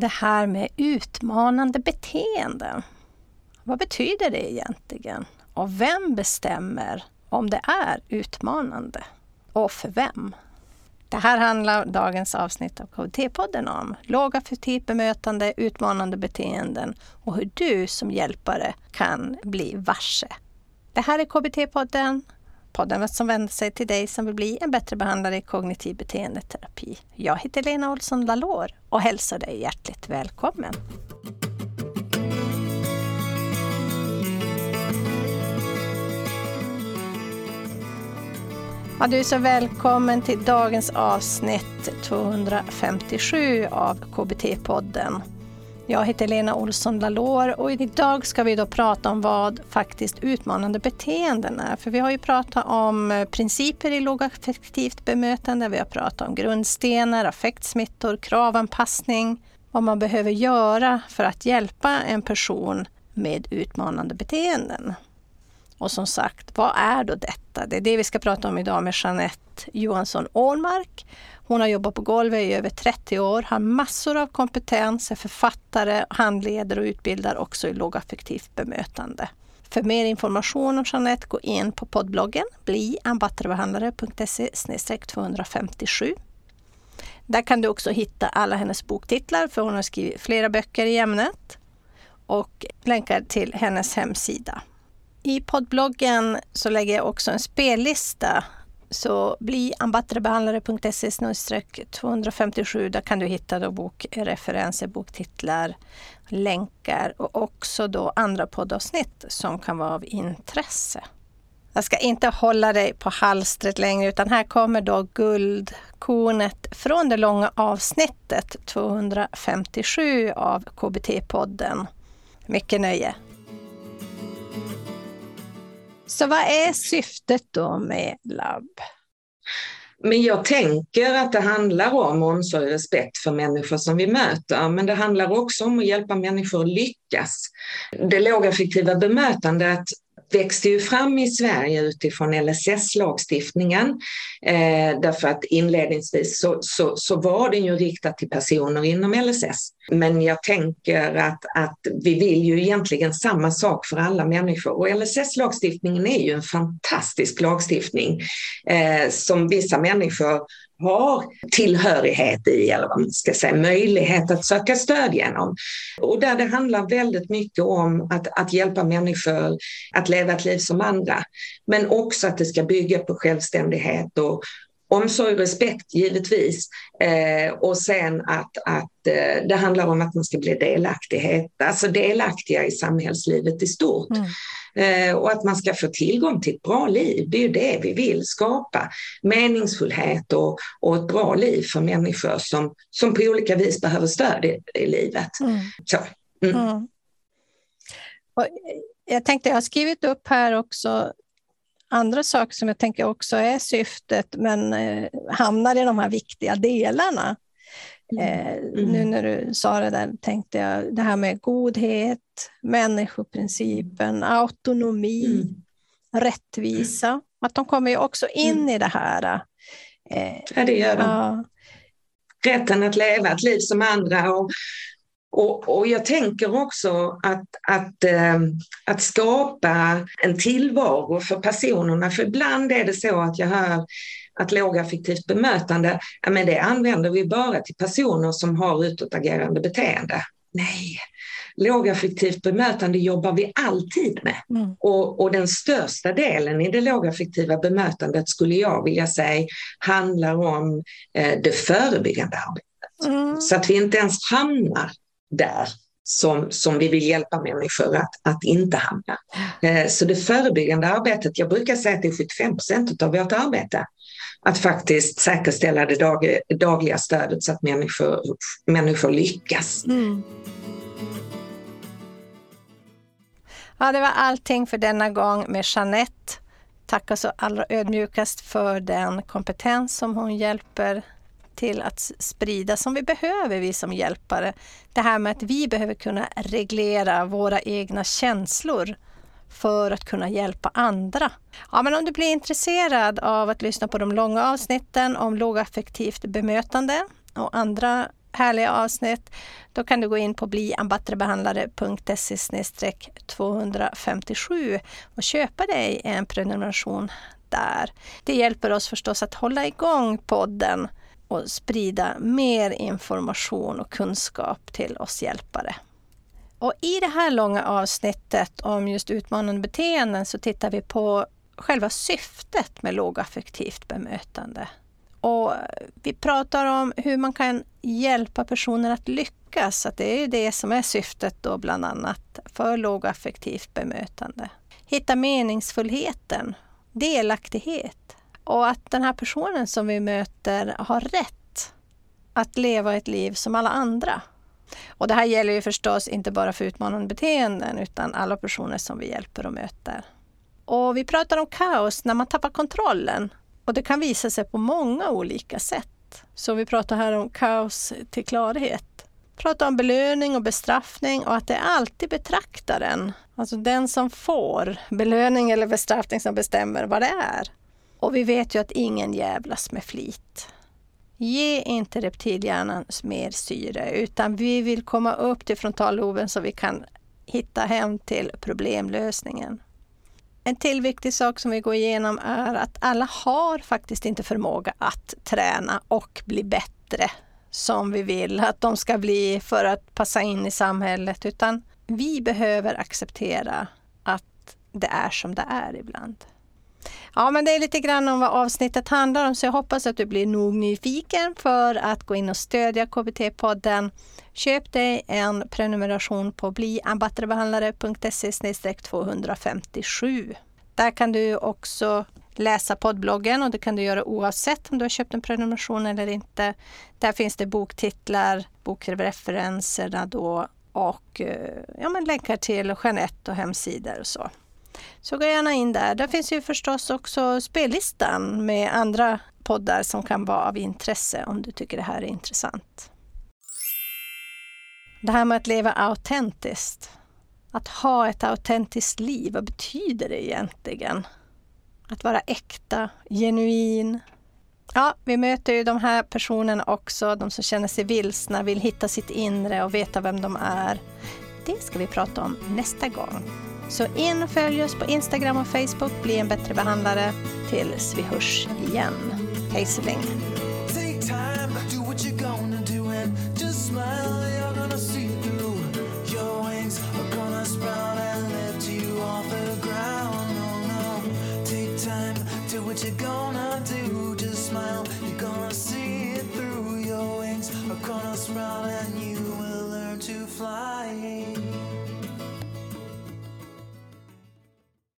det här med utmanande beteenden. Vad betyder det egentligen? Och vem bestämmer om det är utmanande? Och för vem? Det här handlar dagens avsnitt av KBT-podden om. Lågaffektivt bemötande, utmanande beteenden och hur du som hjälpare kan bli varse. Det här är KBT-podden, podden som vänder sig till dig som vill bli en bättre behandlare i kognitiv beteendeterapi. Jag heter Lena Olsson Lalor och hälsar dig hjärtligt välkommen. Ja, du är så välkommen till dagens avsnitt 257 av KBT-podden. Jag heter Lena Olsson Lalor och idag ska vi då prata om vad faktiskt utmanande beteenden är. För vi har ju pratat om eh, principer i lågaffektivt bemötande, vi har pratat om grundstenar, affektsmittor, kravanpassning, vad man behöver göra för att hjälpa en person med utmanande beteenden. Och som sagt, vad är då detta? Det är det vi ska prata om idag med Jeanette Johansson Ålmark. Hon har jobbat på golvet i över 30 år, har massor av kompetens, är författare, handleder och utbildar också i lågaffektivt bemötande. För mer information om Jeanette, gå in på poddbloggen bliambatterbehandlare.se 257. Där kan du också hitta alla hennes boktitlar, för hon har skrivit flera böcker i ämnet och länkar till hennes hemsida. I poddbloggen så lägger jag också en spellista. Så bli ambattrebehandlare.se 257. Där kan du hitta då bokreferenser, boktitlar, länkar och också då andra poddavsnitt som kan vara av intresse. Jag ska inte hålla dig på halstret längre utan här kommer då guldkornet från det långa avsnittet 257 av KBT-podden. Mycket nöje! Så vad är syftet då med labb? Men jag tänker att det handlar om omsorg och respekt för människor som vi möter, men det handlar också om att hjälpa människor att lyckas. Det lågaffektiva bemötandet växte ju fram i Sverige utifrån LSS-lagstiftningen. Eh, därför att inledningsvis så, så, så, var den ju riktad till personer inom LSS. Men jag tänker att, att vi vill ju egentligen samma sak för alla människor. Och LSS-lagstiftningen är ju en fantastisk lagstiftning eh, som vissa människor har tillhörighet i, eller vad man ska säga, möjlighet att söka stöd genom. Och där det handlar väldigt mycket om att, att hjälpa människor att leva ett liv som andra. Men också att det ska bygga på självständighet och omsorg och respekt givetvis. Eh, och sen att, att eh, det handlar om att man ska bli delaktighet, alltså delaktiga i samhällslivet i stort. Mm. Eh, och att man ska få tillgång till ett bra liv. Det är ju det vi vill skapa. Meningsfullhet och, och ett bra liv för människor som, som på olika vis behöver stöd i, i livet. Mm. Så, mm. mm. jag tänkte, jag har skrivit upp här också andra saker som jag tänker också är syftet men eh, hamnar i de här viktiga delarna. Mm. Eh, mm. Nu när du sa det där tänkte jag det här med godhet, människoprincipen, autonomi, mm. rättvisa. Att de kommer ju också in mm. i det här. Eh, ja, det gör de. Ja. Rätten att leva ett liv som andra och, och, och jag tänker också att, att, äh, att skapa en tillvaro för personerna, för ibland är det så att jag hör att lågaffektivt bemötande, ja, men det använder vi bara till personer som har utåtagerande beteende. Nej, lågaffektivt bemötande jobbar vi alltid med. Mm. Och, och, den största delen i det lågaffektiva bemötandet skulle jag vilja säga handlar om eh, det förebyggande arbetet. Mm. Så att vi inte ens hamnar där som, som vi vill hjälpa människor att, att inte hamna. Eh, så det förebyggande arbetet, jag brukar säga att det är 75 procent av vårt arbete att faktiskt säkerställa det dag, dagliga stödet så att människor, människor lyckas. Mm. Ja, det var allting för denna gång med Jeanette. Tackar så allra ödmjukast för den kompetens som hon hjälper till att sprida som vi behöver, vi som hjälpare. Det här med att vi behöver kunna reglera våra egna känslor för att kunna hjälpa andra. Ja, men om du blir intresserad av att lyssna på de långa avsnitten om lågaffektivt bemötande och andra härliga avsnitt, då kan du gå in på bliambattrebehandlare.se 257 och köpa dig en prenumeration där. Det hjälper oss förstås att hålla igång podden och sprida mer information och kunskap till oss hjälpare. Och I det här långa avsnittet om just utmanande beteenden så tittar vi på själva syftet med lågaffektivt bemötande. Och vi pratar om hur man kan hjälpa personer att lyckas. Att det är det som är syftet då bland annat för lågaffektivt bemötande. Hitta meningsfullheten, delaktighet och att den här personen som vi möter har rätt att leva ett liv som alla andra. Och det här gäller ju förstås inte bara för utmanande beteenden utan alla personer som vi hjälper och möter. Och vi pratar om kaos när man tappar kontrollen och det kan visa sig på många olika sätt. Så vi pratar här om kaos till klarhet. Vi pratar om belöning och bestraffning och att det är alltid betraktaren, alltså den som får belöning eller bestraffning som bestämmer vad det är. Och vi vet ju att ingen jävlas med flit. Ge inte reptilhjärnan mer syre utan vi vill komma upp till frontalloben så vi kan hitta hem till problemlösningen. En till viktig sak som vi går igenom är att alla har faktiskt inte förmåga att träna och bli bättre som vi vill att de ska bli för att passa in i samhället, utan vi behöver acceptera att det är som det är ibland. Ja, men det är lite grann om vad avsnittet handlar om, så jag hoppas att du blir nog nyfiken för att gå in och stödja KBT-podden. Köp dig en prenumeration på bliambattrebehandlare.se 257. Där kan du också läsa poddbloggen och det kan du göra oavsett om du har köpt en prenumeration eller inte. Där finns det boktitlar, bokreferenserna då och eh, ja, men länkar till Jeanette och hemsidor och så. Så gå gärna in där. Där finns ju förstås också spellistan med andra poddar som kan vara av intresse om du tycker det här är intressant. Det här med att leva autentiskt. Att ha ett autentiskt liv, vad betyder det egentligen? Att vara äkta, genuin. Ja, vi möter ju de här personerna också, de som känner sig vilsna, vill hitta sitt inre och veta vem de är. Det ska vi prata om nästa gång. Så in och följ oss på Instagram och Facebook, bli en bättre behandlare. Tills vi hörs igen. Hej så länge. what you're gonna